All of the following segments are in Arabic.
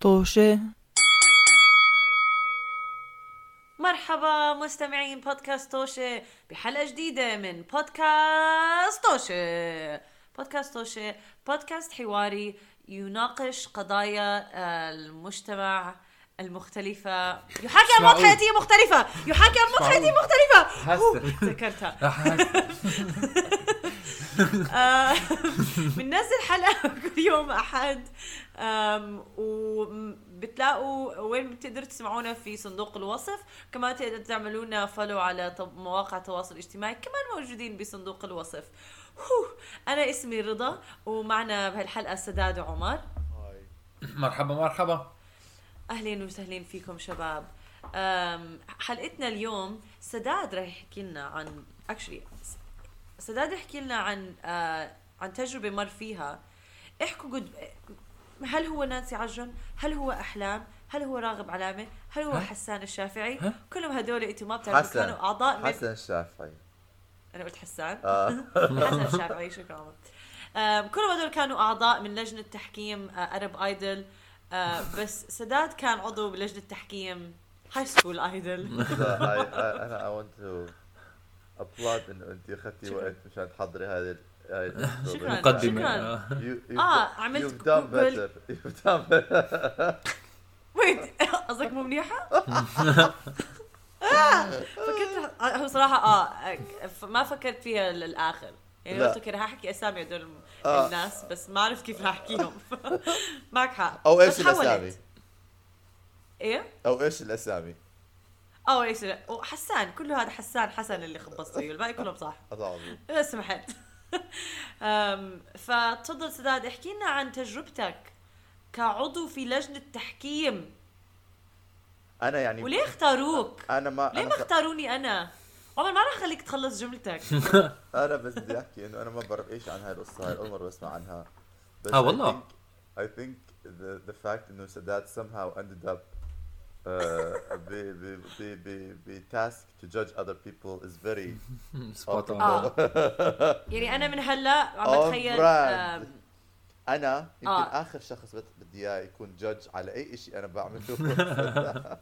طوشة مرحبا مستمعين بودكاست توشة بحلقة جديدة من بودكاست توشة بودكاست توشة بودكاست حواري يناقش قضايا المجتمع المختلفة يحاكي أنماط. حياتية مختلفة يحاكي أنماط. حياتية مختلفة. ذكرتها آه، بننزل حلقة كل يوم أحد. آم، وبتلاقوا وين بتقدروا تسمعونا في صندوق الوصف. كمان تقدروا تعملوا لنا فولو على مواقع التواصل الاجتماعي كمان موجودين بصندوق الوصف. أنا اسمي رضا ومعنا بهالحلقة سداد وعمر. مرحبا مرحبا. أهلين وسهلين فيكم شباب. حلقتنا اليوم سداد راح يحكي لنا عن Actually سداد يحكي لنا عن آه، عن تجربة مر فيها احكوا قد هل هو نانسي عجرم؟ هل هو أحلام؟ هل هو راغب علامة؟ هل هو ها؟ حسان الشافعي؟ ها؟ كلهم هدول أنتم ما بتعرفوا. كانوا أعضاء من حسن الشافعي أنا قلت حسان آه. حسن الشافعي شكرا آم، كلهم هدول كانوا أعضاء من لجنة تحكيم Arab Idol بس سداد كان عضو بلجنة تحكيم High School Idol أنا I want to applaud إنه أنت أخذتي. وقت مشان تحضري هذه. شكراً. مقدمة done- عملت Google. Wait قصدك مو منيحة؟ آه، فكرت هو صراحة آه ما فكرت فيها للاخر يعني. قلت okay رح أحكي أسامي هدول آه. الناس بس ما عرفت كيف رح أحكيهم معك حق أو إيش. الأسامي إيه؟ أو إيش الأسامي آه إيش وحسان كله هذا حسان حسن اللي خبصت فيه الباقي كلهم صح هذا عظيم إذا سمحت فتفضل سداد احكي لنا عن تجربتك كعضو في لجنة تحكيم أنا يعني وليه اختاروك؟ أنا ما ليه ما اختاروني أنا؟ عمر ما راح أخليك تخلص جملتك أنا بس بدي أحكي إنه أنا ما بعرف إيش عن هاي القصة هاي أول مرة بسمع عنها بس آه، والله. I think, I think the, the fact إنه سداد somehow ended up ب ب ب ب ب task to judge other people is very spot on يعني أنا من هلا عم بتخيل أنا يمكن آه. آخر شخص بدي إياه يكون judge على أي شيء أنا بعمله.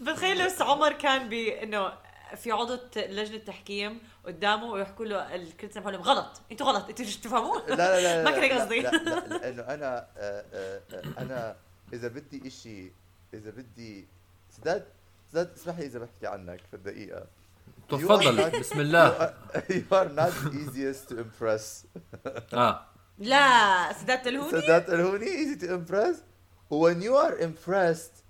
بتخيل بس عمر كان ب إنه في عضو لجنة تحكيم قدامه ويحكوا له الكل سمحوا لهم غلط. أنتوا غلط. أنتوا مش تفهموا لا لا لا ما كان قصدي. لا لا لأنه أنا آه، آه، آه، أنا إذا بدي شيء إذا بدي سداد سداد اسمح لي إذا بحكي عنك في الدقيقة. تفضل بسم الله. you are not the easiest to impress. آه. لا سداد تلهوني سداد الهوني easy to impress. When you are impressed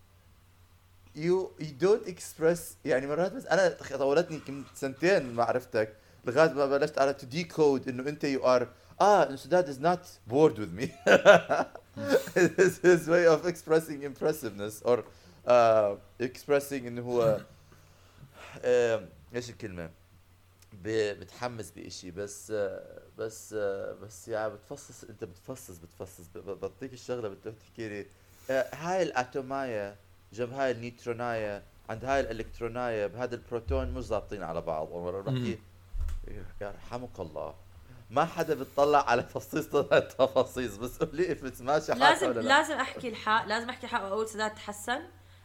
you you don't express يعني مرات بس أنا طولتني يمكن سنتين معرفتك لغاية ما بلشت على to decode إنه أنت you are آه إنه سداد is not bored with me. his, his way of expressing impressiveness or uh, expressing إنه هو آه، إيش الكلمة؟ بتحمس بإشي بس آه، بس آه، بس يعني بتفصص أنت بتفصص بتفصص بعطيك الشغلة بتروح تحكي لي هاي الاتومايه جنب هاي النيوترونايه عند هاي الالكترونايه بهذا البروتون مش ظابطين على بعض. بحكي يرحمك الله. ما حدا بتطلع على تفصيص التفاصيل بس قول لي if it's ماشي حالك لازم ولا لا. لازم أحكي الحق لازم أحكي الحق واقول سداد تحسن.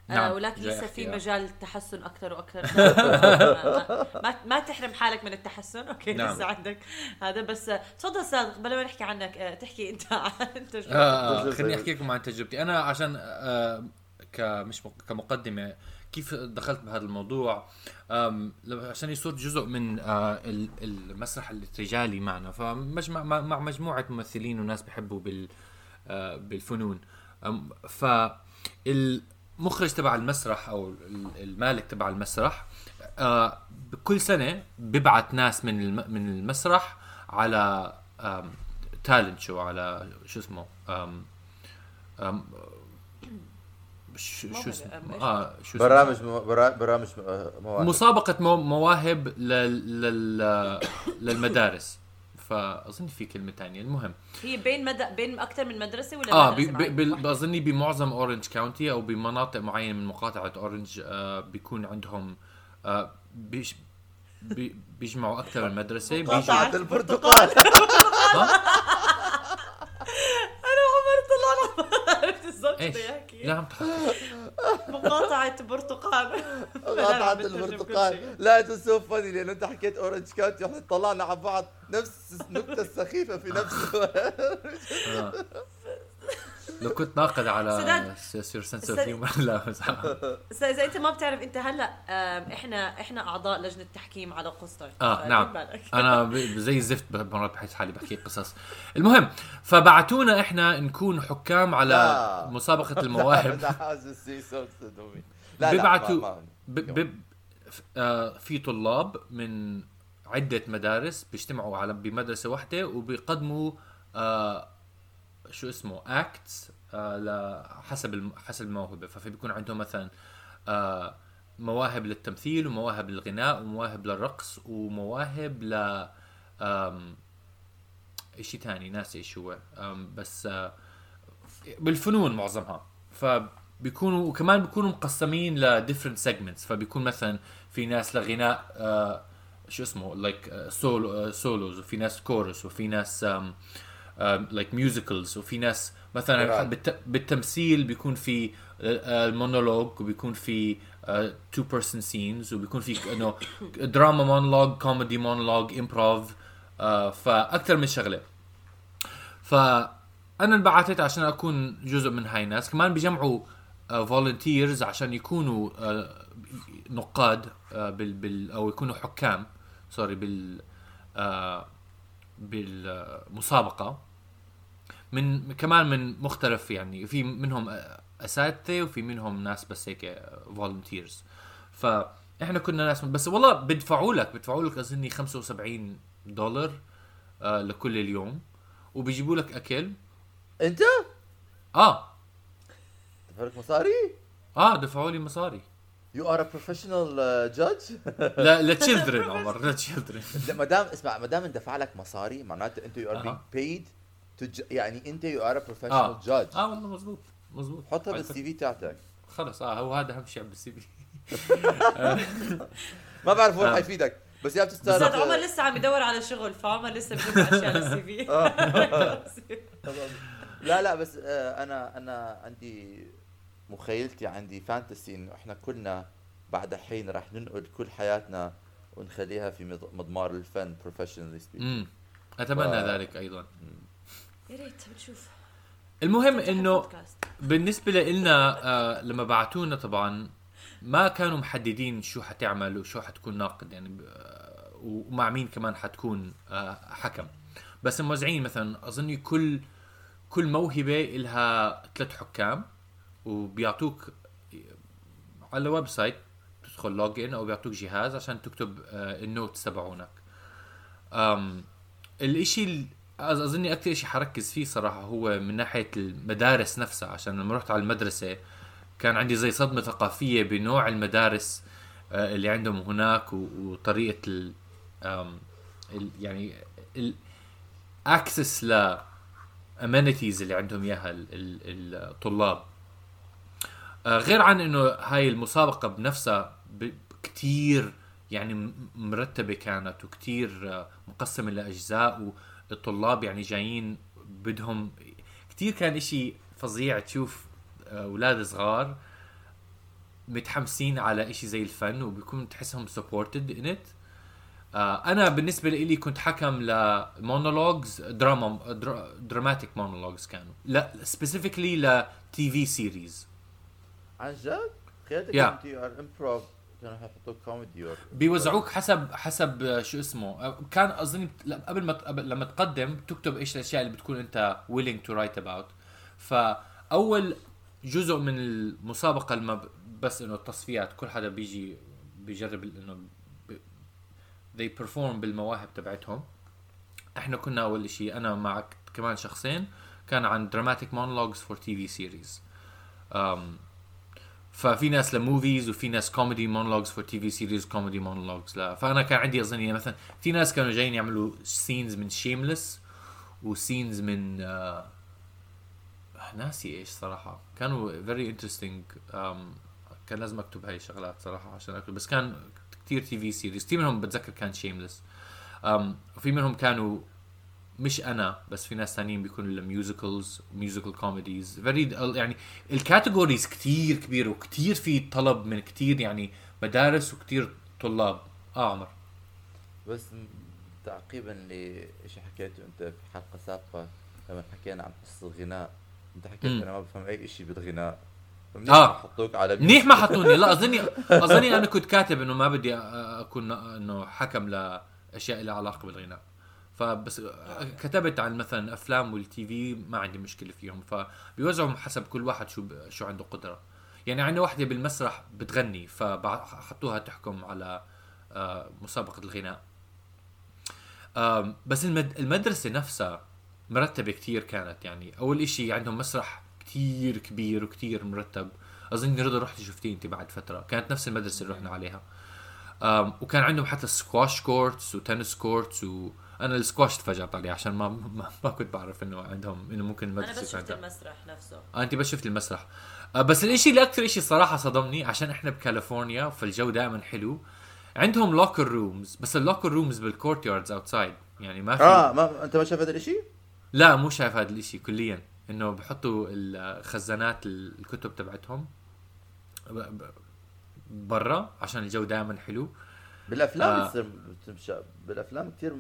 آه نعم، ولكن جاي لسه في. مجال تحسن أكثر وأكثر. ما, ما, ما تحرم حالك من التحسن. Okay نعم. لسه عندك هذا. بس آه، تفضل سداد قبل ما نحكي عنك آه، تحكي أنت عن تجربتك. آه، تجربة. خليني أحكي لكم عن تجربتي. أنا عشان آه كمش مق- كمقدمة كيف دخلت بهذا الموضوع؟ عشان يصير جزء من آه ال- المسرح الرجالي معنا فمجمع مع مجموعة ممثلين وناس بيحبوا بال آه بالفنون. آم، فالمخرج تبع المسرح أو ال- المالك تبع المسرح آه كل سنة ببعث ناس من من المسرح على talent show على شو اسمه شو شو اسمه؟ آه شو اسمه؟ برامج مو- برامج آه، مواهب. مسابقة مو- مواهب لل... لل... للمدارس. فأظن في كلمة تانية. المهم. هي بين مدى بين أكثر من مدرسة ولا آه مدرسة بي... بي... اظني بمعظم Orange County أو بمناطق معينة من مقاطعة Orange آه بيكون عندهم آه بيش... بي... بيجمعوا أكثر من مدرسة بيجوا مقاطعة البرتقال. عرفت إيش؟ يحكي لا عم مقاطعة برتقال قطعة كل البرتقال. لا it's so funny لأنه أنت حكيت Orange County وإحنا طلعنا على بعض نفس النكتة السخيفة في نفس الوقت آه. لو كنت ناقد على سداد. same sense of humor لا إذا أنت ما بتعرف إنت هلأ إحنا إحنا أعضاء لجنة تحكيم على قصتك آه نعم. أنا ب- زي الزفت ب- مرات بحس حالي بحكي قصص المهم فبعتونا إحنا نكون حكام على. مسابقة المواهب لا بيبعتوا آه، في طلاب من عدة مدارس بيجتمعوا على بمدرسة واحدة وبيقدموا آه شو اسمه اكتس آه حسب. حسب الموهبة ففي بيكون عندهم مثلا آه مواهب للتمثيل ومواهب للغناء ومواهب للرقص ومواهب ل. إشي تاني ناسي إيش هو بس آه بالفنون معظمها فبيكونوا وكمان بيكونوا مقسمين ل different segments فبيكون مثلا في ناس لغناء شو اسمه like solo solos وفي ناس كورس وفي ناس like musicals وفي ناس مثلا بالتمثيل بيكون في المونولوج وبيكون في two person scenes وبيكون في إنه drama monologue comedy monologue improv فأكثر من شغلة. فأنا انبعثت عشان أكون جزء من هاي الناس. كمان بيجمعوا volunteers عشان يكونوا آه، نقاد آه، بال, بال أو يكونوا حكام sorry بال آه، بالمسابقة. من كمان من مختلف يعني في منهم أساتذة وفي منهم ناس بس هيك volunteers فاحنا كنا ناس بس والله بدفعوا لك بدفعوا لك اظني 75 دولار آه لكل اليوم وبيجيبوا لك أكل. أنت؟ آه. دفعلك مصاري؟ آه دفعوا لي مصاري. you are a professional judge لا ل children عمر ل children ما دام اسمع ما دام اندفع لك مصاري معناته أنت you are. being paid يعني أنت you are a professional judge آه والله مزبوط مزبوط حطها بال CV تاعتك. خلص آه هو هذا أهم شيء بال CV. ما بعرف وين آه. حيفيدك بس يا أستاذ بتستاهل عمر لسه عم يدور على شغل فعمر لسه بجمع اشياء لل CV. لا لا بس آه، أنا أنا عندي مخيلتي عندي fantasy إنه إحنا كلنا بعد حين راح ننقل كل حياتنا ونخليها في مض- مضمار الفن professionally speaking أتمنى ف- ذلك أيضا. يا ريت بنشوف. المهم إنه. بالنسبة لنا آه لما بعتونا طبعا ما كانوا محددين شو حتعمل وشو حتكون ناقد يعني آه، ومع مين كمان حتكون آه حكم. بس موزعين مثلا اظني كل كل موهبة لها ثلاث حكام وبيعطوك على website تدخل log in أو بيعطوك جهاز عشان تكتب آه ال notes تبعونك. الإشي أظني أكثر شيء حركز فيه صراحة هو من ناحية المدارس نفسها عشان لما رحت على المدرسة كان عندي زي صدمة ثقافية بنوع المدارس آه، اللي عندهم هناك وطريقة ال يعني ال access ل amenities اللي عندهم إياها ال- ال- الطلاب. آه، غير عن إنه هاي المسابقة بنفسها كتير يعني مرتبة كانت وكتير آه، مقسمة لأجزاء والطلاب يعني جايين بدهم كتير كان إشي فظيع تشوف آه، أولاد صغار متحمسين على إشي زي الفن وبيكون تحسهم supported in it أنا بالنسبة لي كنت حكم ل monologues drama dramatic monologues كانوا لا specifically ل TV series عن جد؟ Yeah. or improv حيحطوك كوميدي بيوزعوك حسب حسب شو اسمه. كان لا، قبل ما لما تقدم تكتب إيش الأشياء اللي بتكون أنت willing to write about. فأول جزء من المسابقة لما بس إنه التصفيات كل حدا بيجي بيجرب إنه they perform بالمواهب تبعتهم. إحنا كنا أول شيء أنا مع كمان شخصين كان عن dramatic monologues for TV series. um, ففي ناس ل movies وفي ناس comedy monologues for TV series comedy monologues. لا فأنا كان عندي اظن مثلا في ناس كانوا جايين يعملوا scenes من Shameless و scenes من آه ناسي إيش صراحة. كانوا very interesting كان لازم أكتب هاي الشغلات صراحة عشان أكتب. بس كان كتير TV series كثير منهم بتذكر كان Shameless وفي منهم كانوا مش أنا بس في ناس ثانيين بيكونوا ال musicals musical comedies very يعني ال categories كتير كبيرة وكتير في طلب من كتير يعني مدارس وكتير طلاب. آه عمر. بس م- تعقيبا لشيء حكيته أنت في حلقة سابقة لما حكينا عن حصه الغناء. أنت حكيت مم. أنا ما بفهم أي شيء بالغناء. منيح. ما حطوك على منيح ما حطوني. لا اظني أظني أنا كنت كاتب إنه ما بدي اكون إنه حكم لأشياء لها علاقة بالغناء. فبس كتبت عن مثلا أفلام والتي في ما عندي مشكلة فيهم فبيوزعوا حسب كل واحد شو ب- شو عنده قدرة. يعني عندنا واحدة بالمسرح بتغني فحطوها تحكم على آه، مسابقة الغناء. بس المد... المدرسة نفسها مرتبة كتير كانت. يعني أول إشي عندهم مسرح كتير كبير وكتير مرتب. أظن رضا رحت شفتيه أنت بعد فترة. كانت نفس المدرسة اللي رحنا عليها. وكان عندهم حتى squash courts و tennis courts وأنا السكواش تفاجأت عليه عشان ما ما, ما كنت بعرف إنه عندهم إنه ممكن أنا المدرسة بس يكون شفت المسرح نفسه. آه انت بس شفت المسرح. آه بس الاشي اللي أكثر إشي صراحة صدمني عشان إحنا بكاليفورنيا فالجو دائما حلو. عندهم locker rooms بس ال locker rooms بال courtyards outside يعني ما في آه ما أنت ما شايف هذا الشيء؟ لا مو شايف هذا الإشي كليا. إنه بحطوا الخزانات الكتب تبعتهم ب- ب- برا عشان الجو دائما حلو. بالأفلام آه. بتصير بتمشى بالأفلام كثير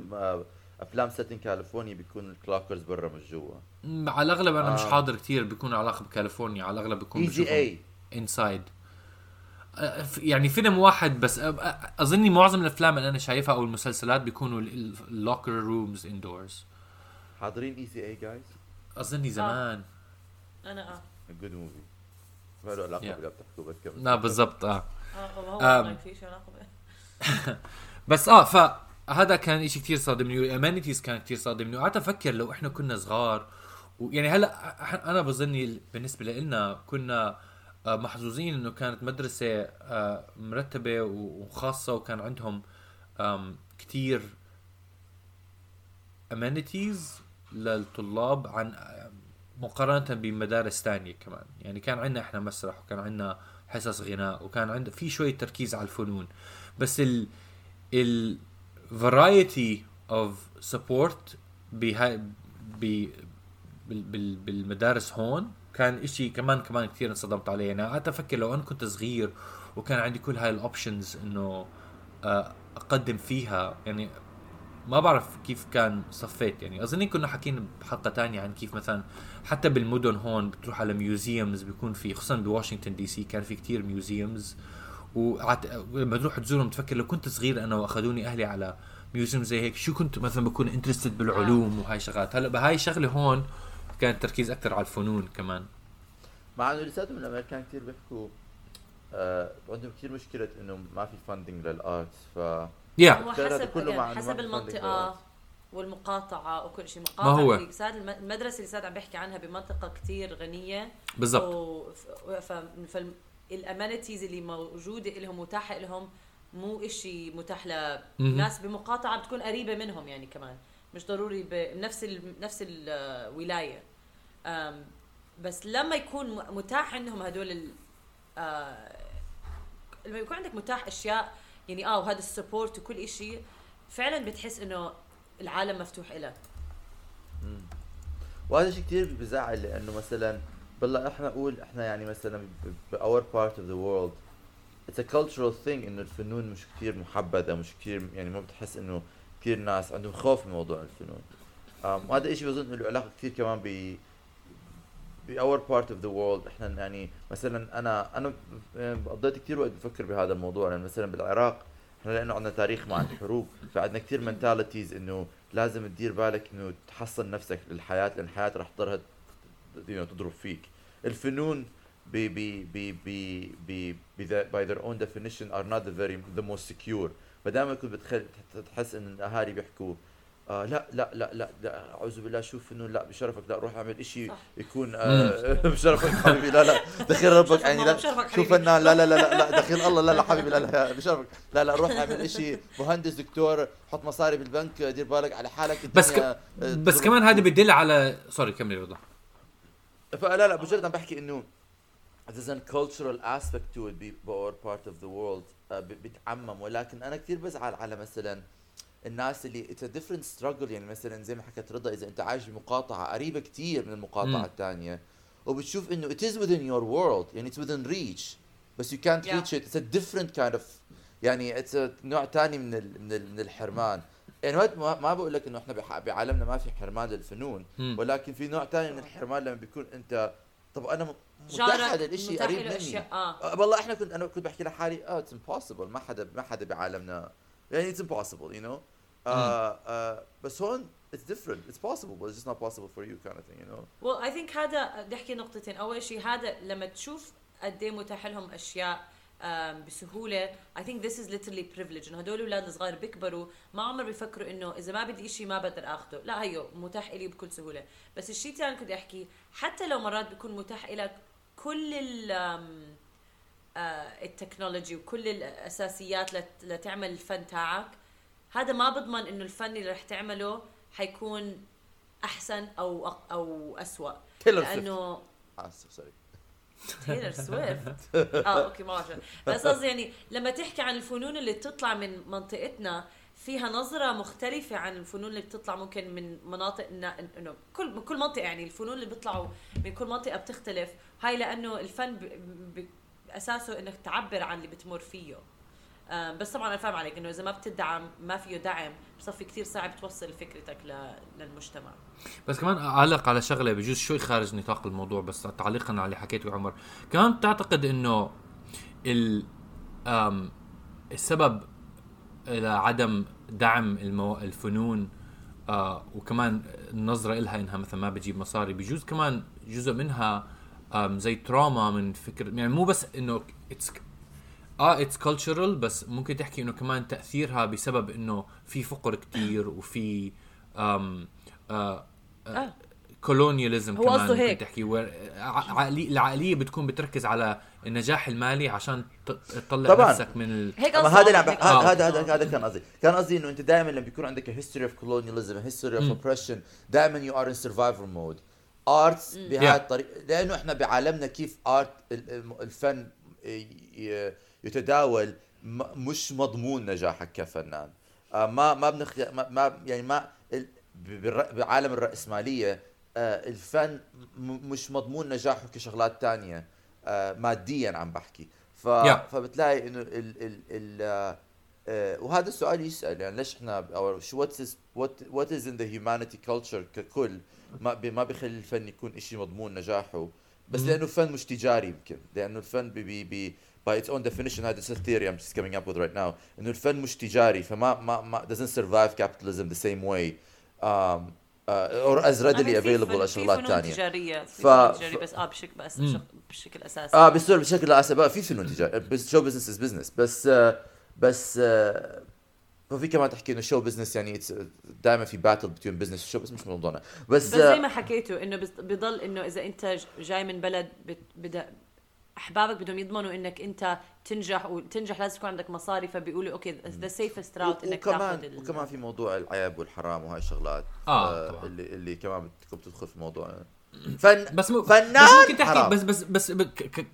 أفلام set in كاليفورنيا بيكون ال lockers برا مش جوا على الأغلب أنا مش آه. حاضر كتير بيكون علاقه بكاليفورنيا على الأغلب بيكون Easy A inside يعني فيلم واحد بس أ- أ- اظني معظم الأفلام اللي أنا شايفها أو المسلسلات بيكونوا ال locker rooms indoors حاضرين Easy A جايز اظني زمان أنا آه good movie ما له علاقة Yeah. باللي بتحكوا بس كمل لا بالضبط آه آه ما هو. ما في شيء علاقة به. بس آه فهذا كان إشي كتير صادمني وال amenities كان كتير صادمني وقعدت أفكر لو إحنا كنا صغار ويعني هلأ أنا بظني بالنسبة لنا كنا آه، محظوظين إنه كانت مدرسة آه، مرتبة وخاصة وكان عندهم كتير امانيتيز للطلاب عن مقارنة بمدارس تانية كمان. يعني كان عندنا إحنا مسرح وكان عندنا حصص غناء وكان عندنا في شوية تركيز على الفنون. بس ال ال variety of support بها ب بال بال بالمدارس هون كان إشي كمان كمان كثير انصدمت عليه. يعني قعدت أفكر لو أنا كنت صغير وكان عندي كل هاي ال options إنه آه، أقدم فيها يعني ما بعرف كيف كان صفيت. يعني اظن كنا حكينا بحلقة تانية عن كيف مثلا حتى بالمدن هون بتروح على museums بيكون في خصوصا بواشنطن دي سي كان في كتير museums وعت... لما تروح تزورهم تفكر لو كنت صغير أنا وأخذوني أهلي على museum زي هيك شو كنت مثلا بكون interested بالعلوم وهاي شغلات؟ هلا بهاي الشغله هون كان التركيز أكثر على الفنون كمان. مع إنه لساتهم الأمريكان كثير بيحكوا آه عندهم كثير مشكلة إنه ما في funding لل arts ف yeah هو كان هذا حسب ما حسب المنطقة. والمقاطعة وكل شيء. ما هو. مقاطعة ساد المدرسة اللي ساد عم بحكي عنها بمنطقة كتير غنية. بالضبط. فال amenities اللي موجودة لهم متاحة لهم مو إشي متاح. لناس بمقاطعة بتكون قريبة منهم يعني كمان. مش ضروري بنفس ال... نفس الولاية. أم، بس لما يكون متاح عندهم هدول ال... آه، لما يكون عندك متاح أشياء يعني آه وهذا ال support وكل إشي فعلا بتحس إنه العالم مفتوح لك وهذا شيء كثير بزعل لأنه مثلا بالله إحنا نقول إحنا يعني مثلا ب our part of the world it's a cultural thing إنه الفنون مش كثير محبذة مش كثير يعني ما بتحس إنه كثير ناس عندهم خوف من موضوع الفنون. um, وهذا الشيء بظن له علاقه كثير كمان ب ب our part of the world إحنا يعني مثلا أنا أنا قضيت كثير وقت بفكر بهذا الموضوع. لأن مثلا بالعراق إحنا لأنه عندنا تاريخ مع الحروب فعندنا كثير منتاليتيز إنه لازم تدير بالك إنه تحصن نفسك للحياة لأن الحياة رح know, تضرب فيك الفنون ب ب ب ب ب ب the- by their own definition are not the very the most secure فدائما كنت بتخيل تحس ان الاهالي بيحكوا آه لا لا لا لا لا اعوذ بالله شوف فنون لا بشرفك لا روح اعمل صح. يكون آه بشرفك حبيبي لا لا دخيل ربك يعني لا شوف. فنان لا لا لا لا دخيل الله لا لا حبيبي لا لا بشرفك لا لا روح اعمل اشي مهندس دكتور حط مصاري بالبنك دير بالك على حالك بس ك... آه، بس كمان هذا. بدل على sorry كملي رضا فلا لا بجد عم بحكي إنه there's a cultural aspect to it ب our part of the world uh, ب- بتعمم. ولكن أنا كثير بزعل على مثلا الناس اللي it's different struggle يعني مثلا زي ما حكت رضا إذا أنت عايش بمقاطعة قريبة كتير من المقاطعة. الثانية وبتشوف إنه it is within your world. يعني it's within reach. بس you can't Yeah. reach it. It's a different kind of يعني it's a نوع ثاني من ال من, ال من الحرمان. يعني ما- ما ما بقول لك إنه إحنا بح- بعالمنا ما في حرمان للفنون. ولكن في نوع ثاني من الحرمان لما بيكون أنت طب أنا متاح هذا الشيء قريب له مني. آه. آه، والله إحنا كنت أنا كنت بحكي لحالي آه it's impossible ما حدا ما حدا بعالمنا. يعني it's impossible you know بس هون it's different it's possible but it's just not possible for you kind of thing you know well I think هذا بدي أحكي نقطتين. أول شيء هذا لما تشوف قد إيه متاح لهم أشياء بسهولة. I think this is literally privilege. إنه هدول الأولاد الصغار بيكبروا ما عمر بيفكروا إنه إذا ما بدي شيء ما بقدر اخذه لا هيو متاح لي بكل سهولة. بس الشيء الثاني كنت أحكي حتى لو مرات بيكون متاح لك كل ال آم، آه، التكنولوجي وكل الأساسيات لت- لتعمل الفن تاعك هذا ما بضمن إنه الفن اللي رح تعمله حيكون أحسن أو أو اسوء لأنه sorry تايلر سويفت آه okay ما بعرف بس قصدي يعني لما تحكي عن الفنون اللي بتطلع من منطقتنا فيها نظرة مختلفة عن الفنون اللي بتطلع ممكن من مناطق إنه كل من كل منطقة يعني الفنون اللي بيطلعوا من كل منطقة بتختلف. هاي لأنه الفن ب... ب... اساسه إنك تعبر عن اللي بتمر فيه. بس طبعا أنا فاهم عليك إنه إذا ما بتدعم ما فيه دعم بصفي كثير صعب توصل فكرتك. للمجتمع بس كمان أعلق على شغلة بجوز شوي خارج نطاق الموضوع بس تعليقا على اللي حكيته عمر كمان بتعتقد إنه ال السبب لعدم دعم المو... الفنون آه وكمان النظرة إلها إنها مثلا ما بتجيب مصاري بجوز كمان جزء منها زي تراما من فكر يعني مو بس it's آه it's cultural بس ممكن تحكي إنه كمان تأثيرها بسبب إنه في فقر كتير وفي آم آه آه. colonialism هو كمان ممكن هيك. تحكي ع- عقلي- العقلية بتكون بتركز على النجاح المالي عشان تطلع طبعاً. نفسك من ال... هيك قصدي هذا اللي بح- هذا. هذا هذا هذا كان قصدي كان قصدي إنه أنت دائما لما بيكون عندك history of colonialism history of oppression دائما you are in survival mode ارتس بهذه Yeah. الطريقة لأنه إحنا بعالمنا كيف ارت الفن ي- يتداول مش مضمون نجاحك كفنان. آه، ما ما بنخ ما, يعني ما بعالم الرأسمالية آه، الفن مش مضمون نجاحه كشغلات تانية آه، ماديا عم بحكي. ف... Yeah. فبتلاقي إنه ال ال ال وهذا السؤال يسأل يعني ليش إحنا أو شو وات از what is in the humanity culture ككل ما ما بيخلي الفن يكون شيء مضمون نجاحه. بس لأنه الفن مش تجاري يمكن لأنه الفن بي بي by its own definition هذا is a theory I'm just coming up with right now. إنه الفن مش تجاري فما ما ما doesn't survive capitalism the same way. Um, uh, or as readily available في فنون ثانية تجارية في ف- ف- بس آه بشكل بس. بشكل أساسي. آه بيصير بشكل أساسي. في فنون تجاري بس show business is business بس آه بس آه ففي كمان تحكي إنه show business يعني دائما في battle between business و show بس مش موضوعنا. بس, بس زي آه ما حكيته إنه بس- بضل إنه إذا أنت جاي من بلد بت- بدا أحبابك بدهم يضمنوا إنك أنت تنجح وتنجح لازم يكون عندك مصاري فبيقولوا okay the safest route إنك تاخذ وكمان ال- وكمان في موضوع العيب والحرام وهاي الشغلات آه، طبعاً. اللي اللي كمان بتكون بتدخل في الموضوع فن بس م... فنان بس ممكن تحكي حرام. بس بس بس. ك... ك...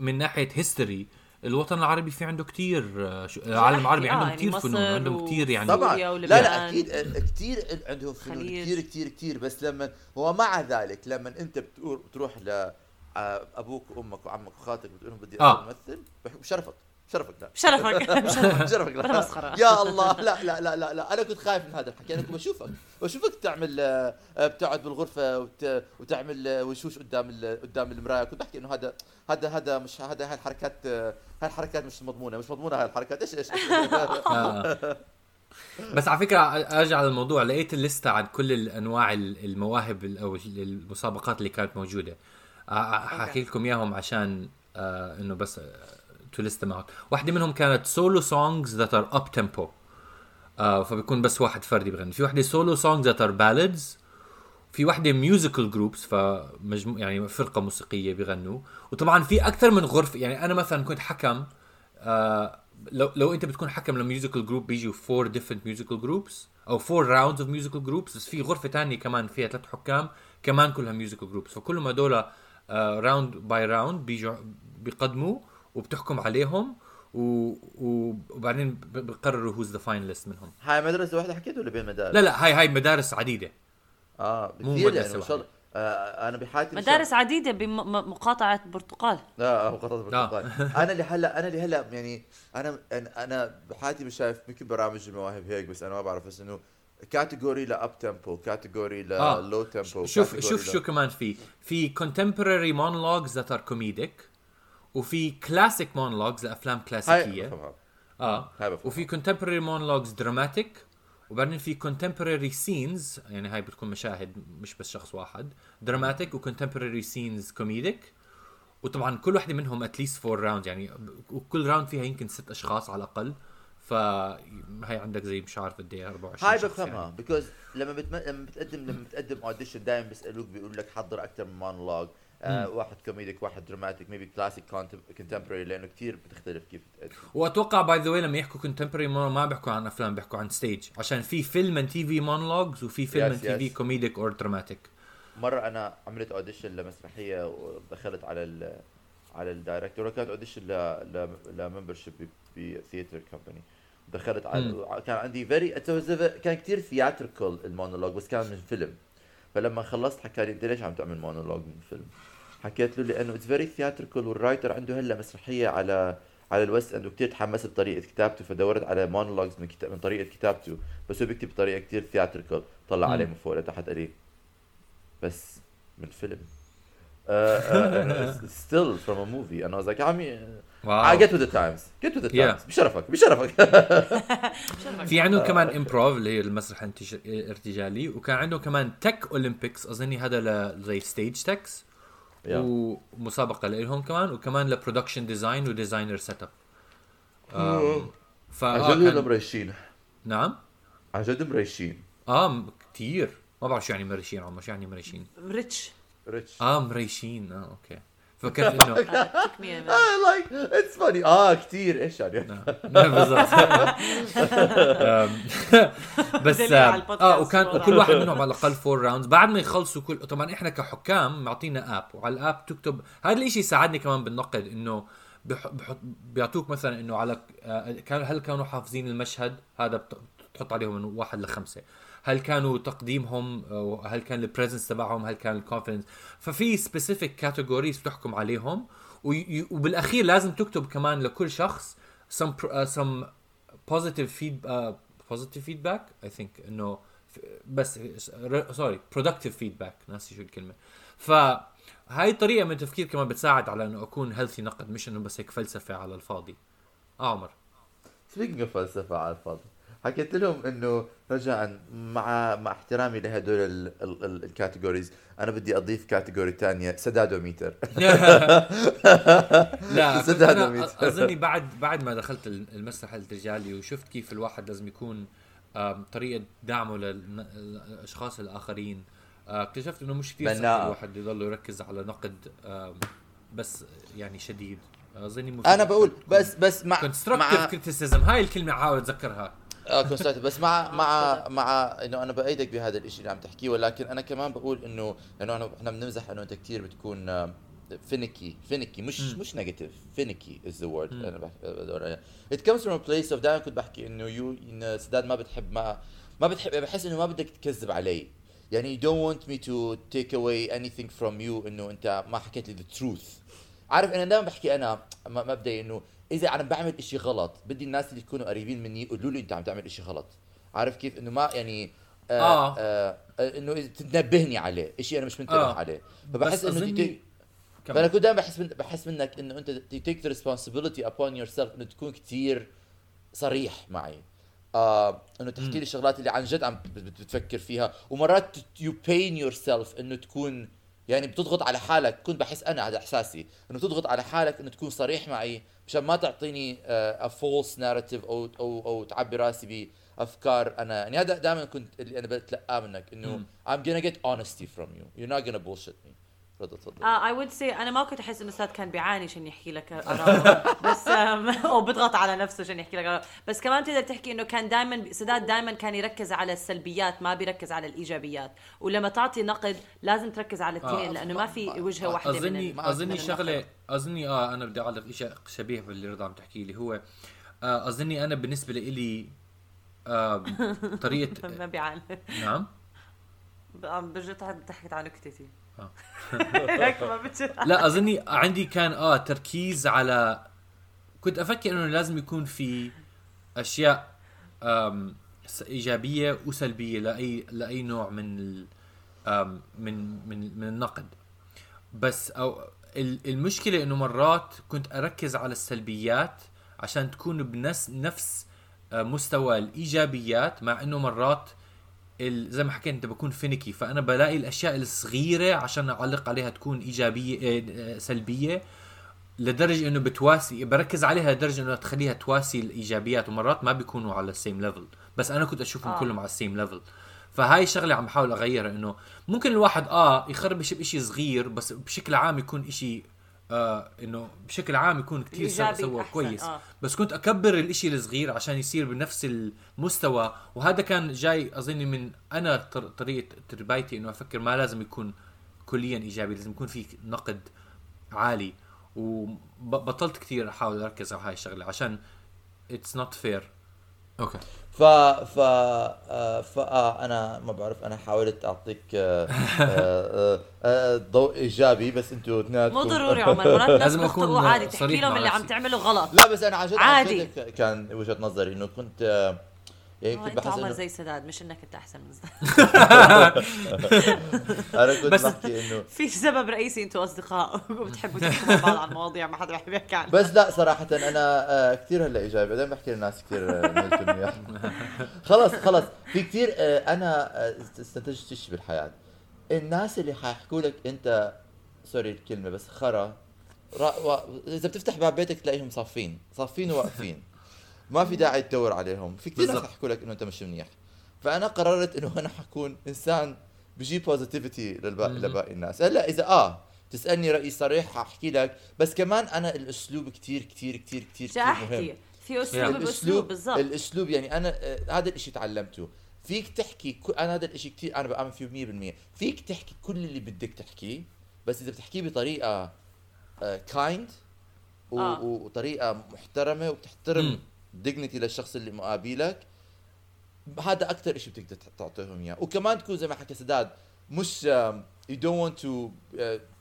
من ناحية هيستوري الوطن العربي في عنده كتير آه،. العالم العربي آه، عندهم يعني كتير مصر فنون عندهم كتير يعني طبعا لا. لا أكيد آه، كثير عندهم فنون خليج. كثير كثير كثير بس لما ومع ذلك لما أنت بتروح ل آه، أبوك وأمك وعمك وخالتك بتقول لهم بدي آه. اصير ممثل بحكوا بشرفك. بشرفك لا. بشرفك بشرفك. لا. يا الله. لا لا لا لا لا. أنا كنت خايف من هذا الحكي. أنا كنت بشوفك. بشوفك تعمل آه، آه، بتقعد بالغرفة وت- وتعمل آه، وشوش قدام ال- قدام المراية. كنت بحكي إنه هذا هذا هذا مش هذا هاي الحركات آه، هاي الحركات مش مضمونة. مش مضمونة هاي الحركات. إيش إيش؟ آه. بس على فكرة أرجع للموضوع. لقيت الليسته عن كل الأنواع ال- المواهب ال- أو المسابقات اللي كانت موجودة. حاحكي لكم إياهم عشان آه إنه بس to list out واحدة منهم كانت solo songs that are up-tempo فبيكون بس واحد فردي بغني. في واحدة solo songs that are ballads في واحدة musical groups فمجموع يعني فرقة موسيقية بيغنوا. وطبعا في أكثر من غرفة يعني أنا مثلا كنت حكم آه لو لو أنت بتكون حكم ل musical group بيجوا four different musical groups أو four rounds of musical groups بس في غرفة تانية كمان فيها ثلاث حكام كمان كلها musical groups فكلهم هدول round by round بيجوا بيقدموا وبتحكم عليهم و... وبعدين بقرروا who's the finalist منهم. هاي مدرسة واحدة حكيت ولا بين مدارس؟ لا لا هاي هاي مدارس عديدة. آه مو كثير مدرسة يعني الله. آه أنا بحياتي مش- مدارس عديدة بمقاطعة برتقال. لا مقاطعة البرتقال أنا اللي هلا أنا اللي هلأ يعني أنا أنا أنا بحياتي مش شايف يمكن برامج المواهب هيك بس أنا ما بعرف بس إنه category ل up-tempo category. ل low tempo شوف شوف شو كمان في في contemporary monologues that are comedic وفي classic monologues لافلام هاي كلاسيكيه بفهمها. آه هاي بفهمها. وفي contemporary monologues dramatic وبعدين في contemporary scenes يعني هاي بتكون مشاهد مش بس شخص واحد dramatic و contemporary scenes comedic وطبعا كل واحدة منهم least four rounds يعني وكل round فيها يمكن ست اشخاص على الاقل فهي عندك زي مش عارف قد إيه 24 هاي بفهمها يعني. because لما بتم... لما بتقدم لما بتقدم audition دائما بيسألوك بيقول لك حضر أكثر من مونولوج آه واحد comedic واحد dramatic maybe classic contemporary لأنه كثير بتختلف كيف تقدم وأتوقع by the way لما يحكوا contemporary ما بيحكوا عن أفلام بيحكوا عن stage عشان في فيلم TV monologues وفي فيلم TV. comedic or dramatic مرة أنا عملت audition لمسرحية ودخلت على ال على ال director كانت audition ل ل ل membership ب theatre company دخلت على كان عندي very كان كثير theatrical المونولوج بس كان من فيلم. فلما خلصت حكى لي انت ليش عم تعمل مونولوج من فيلم؟ حكيت له لأنه it's very theatrical وال writer عنده هلا مسرحية على على ال West End وكثير تحمست بطريقة كتابته فدورت على monologues من كتاب من طريقة كتابته. بس هو بيكتب بطريقة كثير theatrical طلع. عليه من فوق لتحت قال لي بس من فيلم. Uh, uh, still from a movie. And I was like عمي I get with the times. Get with the Yeah. times. بشرفك بشرفك في عندهم كمان improv اللي هي المسرح الارتجالي وكان عندهم كمان Tech Olympics أظني هذا زي stage techs. ومسابقة لهم كمان وكمان ل production design و designer set up ف آه، عن مريشين نعم؟ عن جد مريشين آه كثير ما بعرف شو يعني مريشين عمر شو يعني مريشين rich rich آه مريشين آه okay فكرت انه. I like it's funny. آه كثير إيش يعني بالضبط بس آه وكان. وكل واحد منهم على الأقل four rounds بعد ما يخلصوا كل طبعا إحنا كحكام معطينا app وعلى ال app تكتب هذا الشيء ساعدني كمان بالنقد إنه بح... بح... بيعطوك مثلا إنه على آه، كان هل كانوا حافظين المشهد؟ هذا بت... بتحط عليهم من واحد لخمسة. هل كانوا تقديمهم هل كان ال presence تبعهم هل كان ال confidence ففي specific categories بتحكم عليهم. وبالأخير لازم تكتب كمان لكل شخص some positive feed uh, positive feedback. I think إنه ف- بس sorry productive feedback. ناسي شو الكلمة. فهاي الطريقة من التفكير كمان بتساعد على إنه أكون healthy نقد مش إنه بس هيك فلسفة على الفاضي. آه عمر. فلسفه على الفاضي؟ حكيت لهم إنه رجاء مع مع احترامي لهدول ال categories أنا بدي أضيف category ثانية سدادوميتر. لا. أ- أظني بعد بعد ما دخلت المسرح الارتجالي وشفت كيف الواحد لازم يكون طريقة دعمه للأشخاص الآخرين آه، اكتشفت إنه مش كثير. الواحد يضل يركز على نقد بس يعني شديد. أظني أنا بقول بس بس مع constructive criticism هاي الكلمة حاول أتذكرها. آه constructive. بس مع مع مع إنه أنا بأيدك بهذا الشيء اللي عم تحكيه ولكن أنا كمان بقول إنه انه انا إحنا بنمزح إنه أنت كثير بتكون finicky finicky مش. مش negative finicky is the word. أنا بحكي بدور عليها it comes from place of دائما كنت بحكي إنه you and سداد ما بتحب ما ما بتحب بحس إنه ما بدك تكذب علي يعني you don't want me to take away anything from you إنه أنت ما حكيت لي the truth عارف أنا دائما بحكي أنا مبدئي إنه إذا أنا بعمل إشي غلط بدي الناس اللي يكونوا قريبين مني يقولوا لي أنت عم تعمل إشي غلط. عارف كيف؟ إنه ما يعني آه آه. آه آه إنه تنبهني عليه إشي أنا مش منتبه آه. عليه. فبحس إنه أظني- تي- فأنا كنت دائما بحس من بحس منك إنه أنت take the responsibility upon yourself إنه تكون كثير صريح معي. آه إنه تحكي لي الشغلات اللي عن جد عم بت- بت- بتفكر فيها. ومرات you pain yourself إنه تكون يعني بتضغط على حالك كنت بحس أنا هذا إحساسي إنه تضغط على حالك إنه تكون صريح معي مشان ما تعطيني آه a false narrative أو أو أو تعبي راسي بأفكار أنا. يعني هذا دائما كنت اللي أنا بتلقاه منك إنه. I'm gonna get honesty from you. You're not gonna bullshit me. رضا تفضل I would say أنا ما كنت أحس إنه الاستاذ كان بيعاني عشان يحكي لك بس أو بيضغط على نفسه عشان يحكي لك آراءه. بس كمان تقدر تحكي إنه كان دائما سداد دائما كان يركز على السلبيات ما بيركز على الإيجابيات ولما تعطي نقد لازم تركز على الاثنين آه. لأنه ما في وجهة واحدة اظني أظني شغله. أظني آه أنا بدي اعلق شيء شبيه باللي رضا عم تحكي لي هو آه أظني أنا بالنسبة لي آه طريقه ما بيعاني نعم عم برجع ضحكت على نكتتي آه. لا أظني عندي كان آه تركيز على كنت أفكر إنه لازم يكون في أشياء إيجابية وسلبية لأي لأي نوع من ال من من من النقد. بس أو ال- المشكلة إنه مرات كنت أركز على السلبيات عشان تكون بنفس نفس آه، مستوى الإيجابيات مع إنه مرات زي ما حكيت أنت بكون فينيكي فأنا بلاقي الأشياء الصغيرة عشان أعلق عليها تكون إيجابية آه، آه، سلبية لدرجة إنه بتواسي بركز عليها لدرجة إنه تخليها تواسي الإيجابيات ومرات ما بيكونوا على ال same level بس أنا كنت أشوفهم آه. آه. كلهم على ال same level فهاي الشغله عم بحاول أغيرها إنه ممكن الواحد آه يخربش بشيء صغير بس بشكل عام يكون شيء آه إنه بشكل عام يكون كثير سوى, كويس. آه. بس كنت أكبر الإشي الصغير عشان يصير بنفس المستوى وهذا كان جاي أظني من أنا طر- طريقة تربايتي إنه أفكر ما لازم يكون كليا إيجابي لازم يكون في نقد عالي. وبطلت كثير أحاول أركز على هاي الشغلة عشان it's not fair okay ف ف آه، ف آه أنا ما بعرف أنا حاولت أعطيك آه، ضوء إيجابي بس أنتوا اثنيناتكم مو ضروري عمر مرات لازم بيخطئوا عادي تحكي لهم اللي عم. تعمله غلط لا بس أنا عن جد عادي. كان وجهة نظري إنه كنت يعني كنت انت بحس عمر إنه زي سداد مش إنك أنت أحسن من سداد. أنا كنت بس- بحكي إنه في سبب رئيسي أنتوا أصدقاء. وبتحبوا تحكوا مع بعض عن مواضيع ما حدا بيحب يحكي عنها. بس لا صراحة أنا آه، كثير هلأ إيجابي. بعدين بحكي للناس كثير آه، خلص خلص. في كثير آه، آه، استنتجت شيء بالحياة. الناس اللي حيحكوا لك أنت sorry الكلمة بس خرا را... و... إذا بتفتح باب بيتك تلاقيهم صافين صافين وواقفين. ما في داعي تدور عليهم. في كثير ناس. حيحكوا لك إنه أنت مش منيح. فأنا قررت إنه أنا حكون إنسان بجيب positivity. لباقي الناس. هلأ إذا آه تسألني رأيي صريح حاحكي لك. بس كمان أنا الأسلوب كثير كثير كثير كثير مهم. في أسلوب باسلوب بالضبط. الأسلوب يعني أنا آه، هذا الإشي تعلمته. فيك تحكي كل أنا هذا الإشي كثير أنا بأمن فيه 100% فيك تحكي كل اللي بدك تحكيه بس إذا بتحكيه بطريقة kind آه. وطريقة محترمة وبتحترم مم. dignity للشخص اللي مقابلك هذا أكثر إشي بتقدر تعطيهم إياه. وكمان تكون زي ما حكى سداد مش you don't want to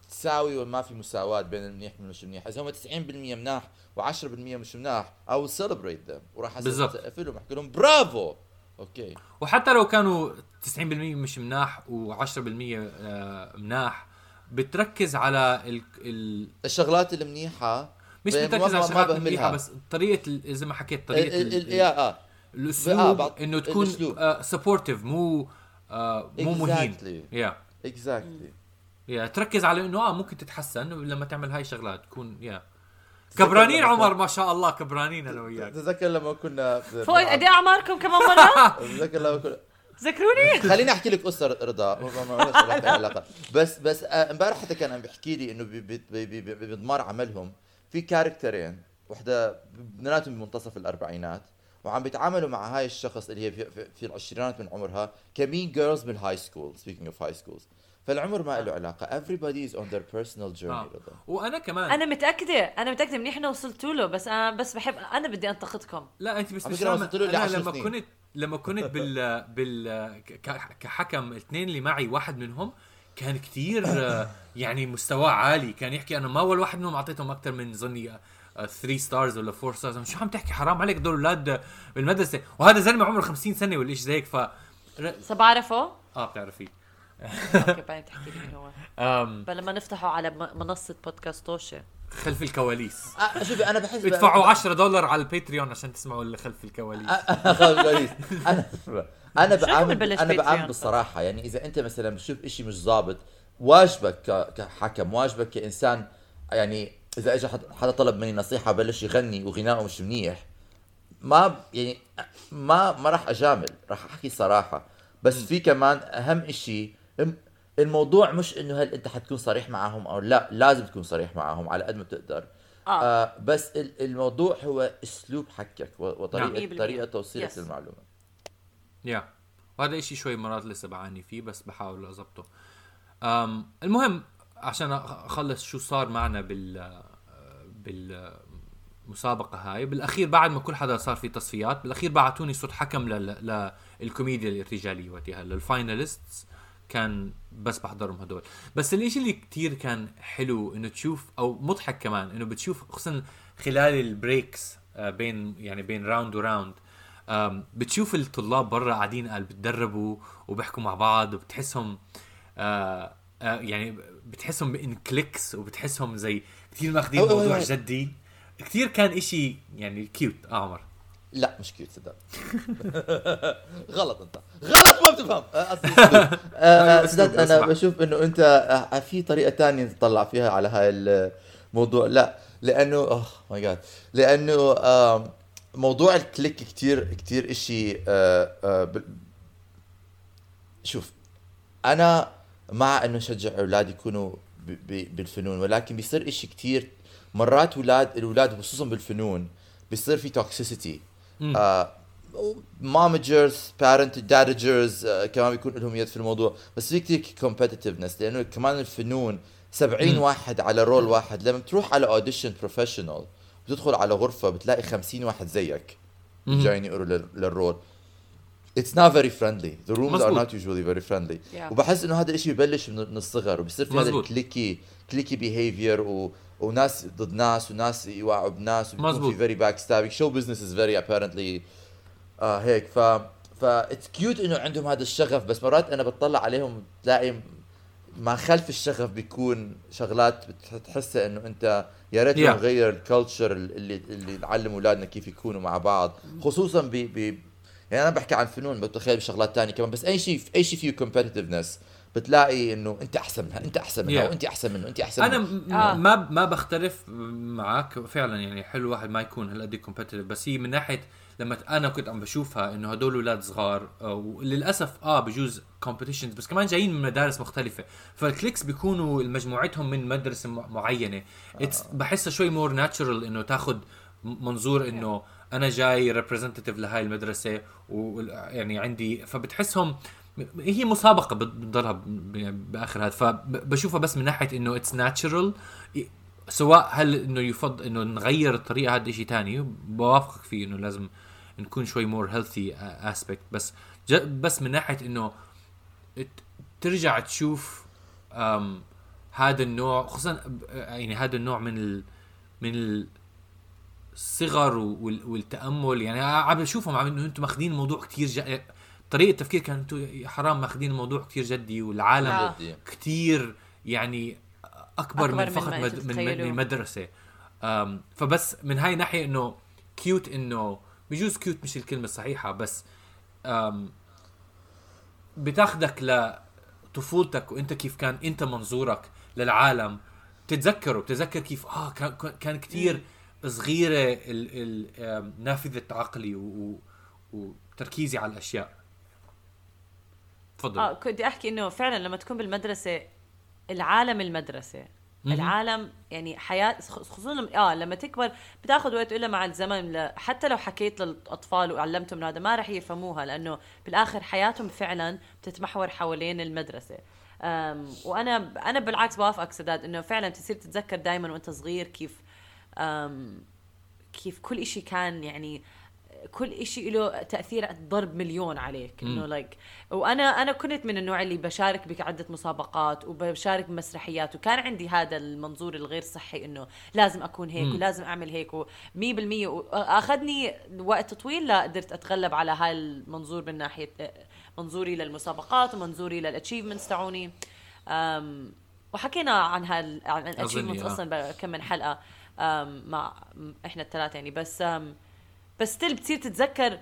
تساوي وما في مساواة بين المنيح والمش منيح، إذا هم 90% مناح و10% مش مناح will celebrate them. وراح. اسقف لهم أحكي لهم برافو. okay. وحتى لو كانوا 90% مش مناح و10% آه، مناح بتركز على ال, ال الشغلات المنيحة مش بتركز ما- على الشغلات بهملها. المنيحه بس طريقة ال- زي ما حكيت طريقة ال- ال- ال- yeah آه. الأسلوب بعض- إنه تكون. supportive مو آه مو مهين. Exactly. yeah exactly yeah تركز على إنه آه ممكن تتحسن لما تعمل هاي الشغلات تكون yeah كبرانين عمر ما شاء الله كبرانين أنا وياك. تذكر لما كنا فوق قد إيه أعماركم كمان مرة؟ تذكر لما كنا ذكروني؟ خليني أحكي لك قصة رضا. ما علاقة. بس بس آه، امبارح حتى كان عم بيحكي لي إنه ب- ب- ب- ب- ب- بضمار عملهم. في character ين وحدة بناتهم بمنتصف الأربعينات وعم بيتعاملوا مع هاي الشخص اللي هي في, في, في العشرينات من عمرها ك mean girls بال high school speaking of high schools فالعمر ما له علاقة everybody is on their personal journey آه. رضا وأنا كمان أنا متأكدة أنا متأكدة منيح إنه وصلتوا له بس أنا بس بحب أنا بدي أنتقدكم لا أنت بس مش. وصلت أنا لعشر لما سنين. كنت لما كنت بال بال ك- كحكم الاثنين اللي معي واحد منهم كان كتير آه، يعني مستواه عالي. كان يحكي أنا ما أول واحد منهم أعطيتهم أكثر من ظني 3 ستارز ولا 4 ستارز شو عم تحكي؟ حرام عليك دول أولاد بالمدرسة. وهذا زلمة عمره 50 سنة ولا شيء زي هيك ف سبعرفه آه بتعرفيه. okay بعدين تحكي لي مين هو. لما نفتحه على م- منصة بودكاست طوشة خلف الكواليس. آه، شوفي أنا بحس ادفعوا 10 دولار على ال Patreon عشان تسمعوا اللي خلف الكواليس. خلف الكواليس أنا أنا بعامل أنا؟ بعامل بالصراحه يعني إذا أنت مثلا بتشوف إشي مش ظابط واجبك كحكم واجبك كإنسان يعني إذا اجى حد- حدا طلب مني نصيحة بلش يغني وغنائه مش منيح ما يعني ما ما راح أجامل راح أحكي صراحة بس في كمان أهم إشي الموضوع مش إنه هل أنت حتكون صريح معاهم أو لا لازم تكون صريح معاهم على قد ما بتقدر آه. آه بس ال- الموضوع هو أسلوب حكك و- نعم. وطريقه طريقة توصيلك Yes. للمعلومة يا وهذا إشي شوي مرات لسه بعاني فيه بس بحاول أظبطه. أم المهم عشان أخلص شو صار معنا بال بالمسابقة هاي. بالأخير بعد ما كل حدا صار في تصفيات بالأخير بعتوني صوت حكم لل- للكوميديا الرجالية وقتها. لل finalists كان بس بحضرهم هدول. بس الإشي اللي كتير كان حلو إنه تشوف أو مضحك كمان إنه بتشوف خصوصا خلال ال breaks آه، بين يعني بين round و round بتشوف الطلاب برا قاعدين قال بتدربوا وبيحكوا مع بعض وبتحسهم آه آه يعني بتحسهم ان cliques وبتحسهم زي كثير ماخذين الموضوع جدي. كثير كان إشي يعني cute آه عمر لا مش cute صدق. غلط أنت. غلط ما بتفهم. آه،. آه، آه، أسلوب، سداد أنا. بشوف إنه أنت آه، في طريقة تانية تطلع فيها على هاي الموضوع. لا لأنه oh my God لأنه موضوع ال clique كتير كتير إشي آه، آه، شوف أنا مع إنه شجع أولاد يكونوا ب- ب- بالفنون ولكن بيصير إشي كتير مرات أولاد الأولاد خصوصا بالفنون بيصير في toxicity momagers parent dadagers كمان بيكون لهم يد في الموضوع. بس في كتير competitiveness لأنه كمان الفنون 70 واحد على role واحد. لما بتروح على audition professional بتدخل على غرفة بتلاقي 50 واحد زيك جايين يقروا لل- لل role It's not very friendly. The rooms are مزبوط. not usually very friendly. Yeah. وبحس إنه هذا الشيء ببلش من من الصغر وبصير في هذا. ال cliquey cliquey behavior و... وناس ضد ناس وناس يوقعوا بناس وبيكون مزبوط. في very backstabbing. Show business is very apparently آه هيك ف ف it's cute إنه عندهم هذا الشغف بس مرات أنا بتطلع عليهم تلاقي ما خلف الشغف بيكون شغلات بتحسها إنه أنت يا ريت Yeah. نغير ال culture اللي اللي نعلم أولادنا كيف يكونوا مع بعض خصوصا ب ب يعني أنا بحكي عن فنون بتخيل بشغلات تانية كمان بس أي شيء أي شيء فيه competitiveness بتلاقي إنه أنت أحسن منها أنت أحسن منها Yeah. وأنت أحسن منه انت أحسن أنا منه. م- آه. ما ما بختلف معك فعلا يعني حلو واحد ما يكون هالقد competitive بس هي من ناحية لما أنا كنت عم بشوفها إنه هدول أولاد صغار آه، وللأسف آه بجوز competitions بس كمان جايين من مدارس مختلفة فال cliques بيكونوا مجموعتهم من مدرسة معينة it's بحسها شوي more natural إنه تاخذ منظور إنه أنا جاي representative لهاي المدرسة ويعني عندي فبتحسهم هي مسابقة بت- بتضلها ب- بآخر هذا فبشوفها بس من ناحية إنه it's natural سواء هل إنه يفضل إنه نغير الطريقة هذا شيء ثاني بوافقك فيه إنه لازم نكون شوي more healthy aspect بس بس من ناحية إنه ترجع تشوف هذا النوع خصوصا يعني هذا النوع من ال من الصغر وال- والتأمل يعني عم بشوفهم عم إنه أنتم ماخذين الموضوع كثير. طريقة التفكير كان أنتم حرام ماخذين الموضوع كثير جدي والعالم آه. كثير يعني أكبر, أكبر من من فقط مد... من, من مدرسة. فبس من هاي ناحية إنه cute إنه بجوز cute مش الكلمة الصحيحة بس أم بتاخدك لطفولتك وإنت كيف كان إنت منظورك للعالم. تتذكره بتتذكر كيف آه كان كان كثير صغيرة ال... ال... نافذة عقلي. و... وتركيزي على الأشياء. تفضل آه كنت أحكي إنه فعلا لما تكون بالمدرسة العالم المدرسة. العالم يعني حياة خصوصا لما- آه لما تكبر بتأخذ وقت إلا مع الزمن ل- حتى لو حكيت للأطفال وعلمتهم هذا ما راح يفهموها لأنه بالآخر حياتهم فعلا بتتمحور حوالين المدرسة أم وأنا أنا بالعكس بوافقك سداد إنه فعلا تصير تتذكر دائما وأنت صغير كيف أم كيف كل إشي كان يعني كل إشي له تأثير ضرب مليون عليك إنه لايك وأنا أنا كنت من النوع اللي بشارك بعدة مسابقات وبشارك بمسرحيات وكان عندي هذا المنظور الغير صحي إنه لازم أكون هيك ولازم أعمل هيك و100% وأخذني وقت طويل لا قدرت أتغلب على هاي المنظور من ناحية منظوري للمسابقات ومنظوري لل achievements تاعوني. وحكينا عن هال عن ال achievements آه. أصلا بكم من حلقة. مع إحنا الثلاثة يعني بس بس still بتصير تتذكر.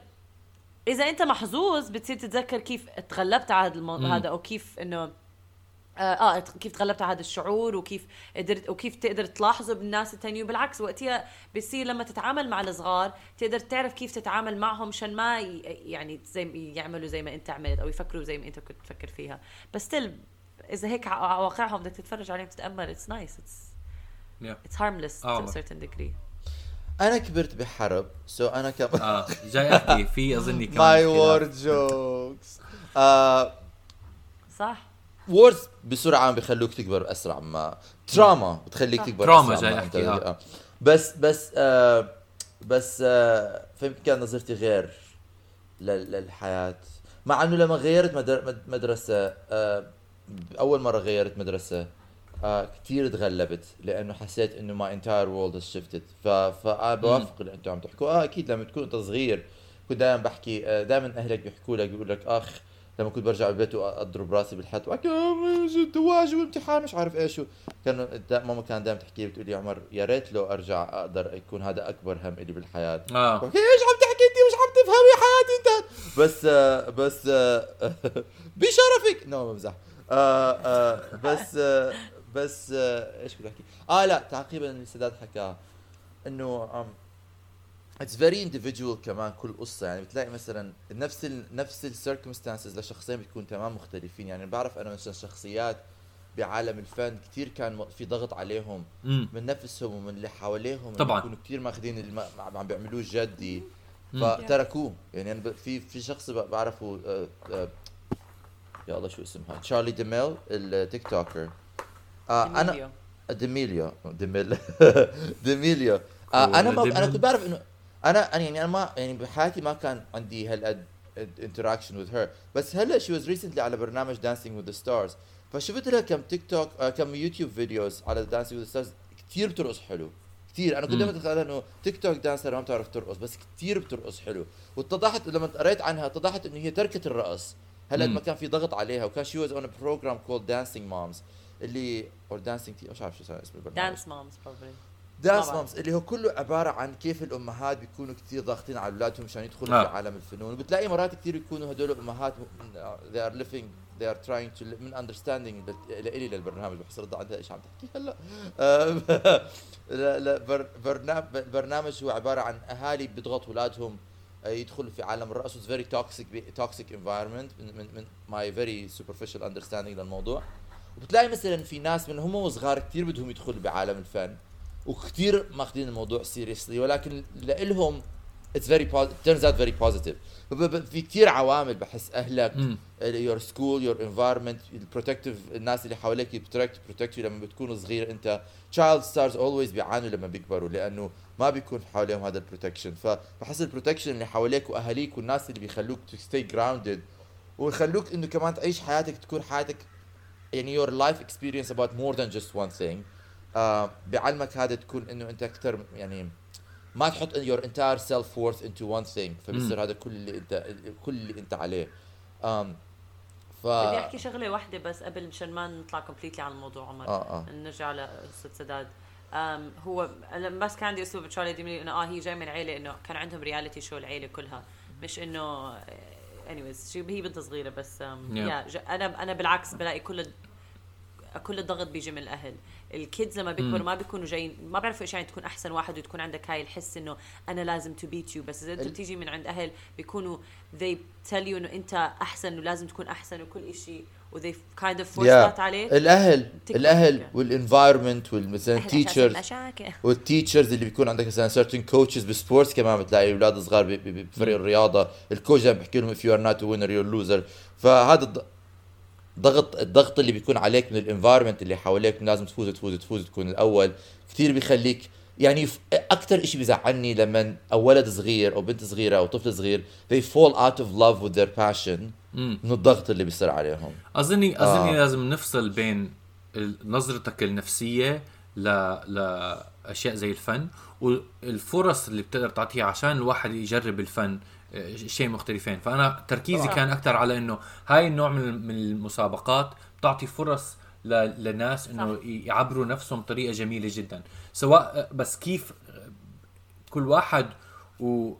إذا أنت محظوظ بتصير تتذكر كيف تغلبت على هذا المو... هذا أو كيف إنه آه, آه كيف تغلبت على هذا الشعور وكيف قدرت وكيف تقدر تلاحظه بالناس التانيين. وبالعكس وقتها بصير لما تتعامل مع الصغار تقدر تعرف كيف تتعامل معهم عشان ما يعني زي يعملوا زي ما أنت عملت أو يفكروا زي ما أنت كنت تفكر فيها. بس still إذا هيك على واقعهم بدك تتفرج عليهم تتامل it's nice it's. it's آه. to a certain degree. أنا كبرت بحرب so أنا كمان آه جاي أحكي في أظني كمان my life. War jokes آه، صح wars بسرعة بيخلوك تكبر اسرع ما trauma بتخليك صح. تكبر trauma جاي أحكي، أنت- آه. بس بس آه بس آه فهمت كان نظرتي غير لل- للحياة مع إنه لما غيرت مدر- مد- مدرسة آه أول مرة غيرت مدرسة آه كثير تغلبت لأنه حسيت إنه my entire world shifted ف فانا بوافق اللي أنتم عم تحكوا. آه أكيد لما تكون أنت صغير كنت دائما بحكي آه دائما أهلك بيحكوا لك بيقول لك أخ لما كنت برجع البيت وأضرب راسي بالحيط بحكي آه، الواجب والامتحان مش عارف إيش. كان ماما كان دائما تحكي لي بتقول لي عمر يا ريت لو أرجع أقدر يكون هذا أكبر هم إلي بالحياة. آه. بحكي إيش عم تحكي أنت؟ مش عم تفهمي حياتي أنت. بس آه بس آه بشرفك. no بمزح. آه آه بس آه بس آه إيش بدي أحكي؟ آه لا تعقيبا اللي سداد حكاه إنه it's very individual كمان كل قصة. يعني بتلاقي مثلا نفس ال نفس ال circumstances لشخصين بتكون تمام مختلفين. يعني بعرف أنا مثلا شخصيات بعالم الفن كثير كان في ضغط عليهم امم من نفسهم ومن اللي حواليهم. طبعاً. يكونوا كثير ماخذين الم... عم عم بيعملوه جدي. مم. فتركوه يعني أنا ب... في في شخص بعرفه آه آه يا الله شو اسمها؟ Charli D'Amel ال TikToker آه أنا D'Amelio. D'Amel D'Amelio آه أنا ما أنا. كنت بعرف انه أنا أنا يعني أنا ما يعني بحياتي ما كان عندي هالقد interaction with her بس هلا she was recently على برنامج Dancing with Stars فشفت لها كم تيك توك آه كم YouTube videos على Dancing with Stars كثير بترقص حلو كثير أنا كنت. دائما اتخيل إنه TikTok dancer ما بتعرف ترقص بس كثير بترقص حلو واتضحت لما قريت عنها اتضحت إنه هي تركت الرقص هلا. ما كان في ضغط عليها وكان she was on program called Dancing Moms اللي or Dancing مش عارف شو اسمه البرنامج. Dance Moms probably Dance. Moms اللي هو كله عبارة عن كيف الأمهات بيكونوا كثير ضاغطين على اولادهم مشان يدخلوا آه. في عالم الفنون. وبتلاقي مرات كثير بيكونوا هدول الأمهات they are living they are trying to من understanding لإلي للبرنامج. بحس رضا عندها إيش عم تحكي هلا؟ لا لا بر- برنامج برنامج هو عبارة عن أهالي بيضغطوا أولادهم آه، يدخلوا في عالم الرقص. very toxic toxic environment من من من my very superficial understanding للموضوع. وبتلاقي مثلا في ناس من هم وصغار كثير بدهم يدخلوا بعالم الفن وكثير ماخذين الموضوع seriously ولكن لإلهم it's very turns out very positive ب- ب- في كثير عوامل بحس أهلك. your school your environment ال protective الناس اللي حواليك protect protect لما بتكون صغير أنت child stars always بيعانوا لما بيكبروا لأنه ما بيكون حواليهم هذا ال protection فبحس ال protection اللي حواليك وأهاليك والناس اللي بيخلوك to stay grounded ويخلوك إنه كمان تعيش حياتك تكون حياتك يعني your life experience about more than just one thing. آه بعلمك هذا تكون إنه أنت أكثر يعني ما تحط your entire self worth into one thing فبصير. هذا كل اللي أنت كل اللي أنت عليه. آم ف بدي أحكي شغلة واحدة بس قبل مشان ما نطلع completely على الموضوع عمر. آه آه. نرجع لقصه سداد. أم هو بس كان عندي أسلوب Charli D'Ameli إنه آه هي جاي من عيله إنه كان عندهم reality show العيلة كلها. مش إنه anyways she هي بنت صغيرة بس um, Yeah. يا ج- أنا أنا بالعكس بلاقي كل كل الضغط بيجي من الأهل ال kids لما بيكبروا مم. ما بيكونوا جايين ما بيعرفوا إيش يعني تكون أحسن واحد وتكون عندك هاي الحس إنه أنا لازم to beat you بس إذا أنت بتيجي من عند أهل بيكونوا they tell you إنه أنت أحسن ولازم تكون أحسن وكل شيء و they kind of force Yeah. that عليك الأهل الأهل. وال environment والمثلا المشاكل وال teachers اللي بيكون عندك مثلا certain coaches بال sports كمان بتلاقي أولاد صغار بفريق الرياضة. ال coach دايما بيحكي لهم if you are not a winner you're loser. فهذا الض- ضغط الضغط اللي بيكون عليك من ال environment اللي حواليك لازم تفوز تفوز تفوز تكون الأول. كثير بيخليك يعني أكثر شيء بيزعلني لما أو ولد صغير أو بنت صغيرة أو طفل صغير they fall out of love with their passion مم. من الضغط اللي بيصير عليهم اظني أظني آه. لازم نفصل بين نظرتك النفسية ل لأشياء زي الفن والفرص اللي بتقدر تعطيها عشان الواحد يجرب الفن آه، شيء مختلفين فأنا تركيزي طبعاً. كان أكثر على إنه هاي النوع من المسابقات بتعطي فرص لناس إنه يعبروا نفسهم بطريقة جميلة جدا. سواء آه، بس كيف آه، كل واحد و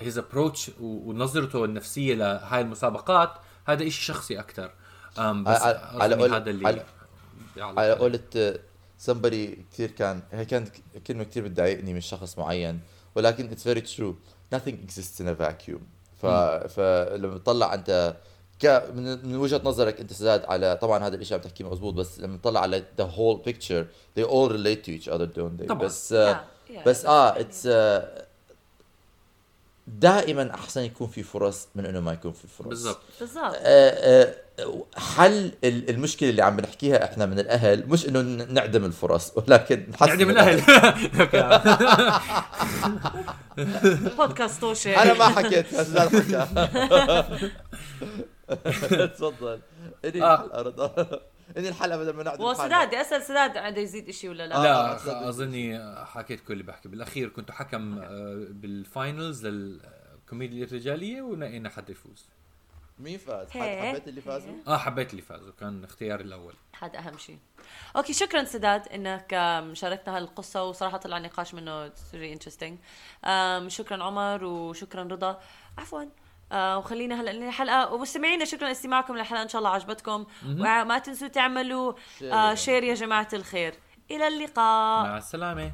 هيز ابروتش ونظرته النفسية لهاي المسابقات هذا إشي شخصي أكثر بس على- قول- هذا اللي على-. قولة somebody كثير كان هي كانت كلمة كثير بتضايقني من شخص معين ولكن it's very true. Nothing exists in a vacuum. ف... فلما بتطلع أنت ك من, وجهة نظرك انت سداد على طبعا هذا الشيء عم تحكيه مزبوط بس لما نطلع على the whole picture they all relate to each other don't they طبعاً. بس آه Yeah, yeah, بس آه اتس دائما أحسن يكون في فرص من إنه ما يكون في فرص. بالضبط. بالضبط. آه، آه، حل ال- المشكلة اللي عم بنحكيها إحنا من الأهل مش إنه نعدم الفرص ولكن نحسن نعدم الأهل. بودكاست طوشه أنا ما حكيت حكى. تفضل إني آه. الحلقة رضا إني الحلقة بدل ما نعدم وسداد أسأل سداد عنده يزيد شيء ولا لا؟ آه. لا. أظني حكيت كل اللي بحكي بالأخير كنت حكم آه، بال finals للكوميديا الرجالية ونقينا حد يفوز مين فاز؟ حد هيك. حبيت اللي فازوا؟ آه حبيت اللي فازوا كان اختياري الأول هذا أهم شيء okay شكرا سداد إنك شاركتنا هالقصة وصراحة طلع نقاش منه very interesting شكرا عمر وشكرا رضا عفوا آه وخلينا هلا الحلقة ومستمعينا شكرا لاستماعكم للحلقة. إن شاء الله عجبتكم. وما تنسوا تعملوا share آه يا share يا جماعة الخير. إلى اللقاء. مع السلامة.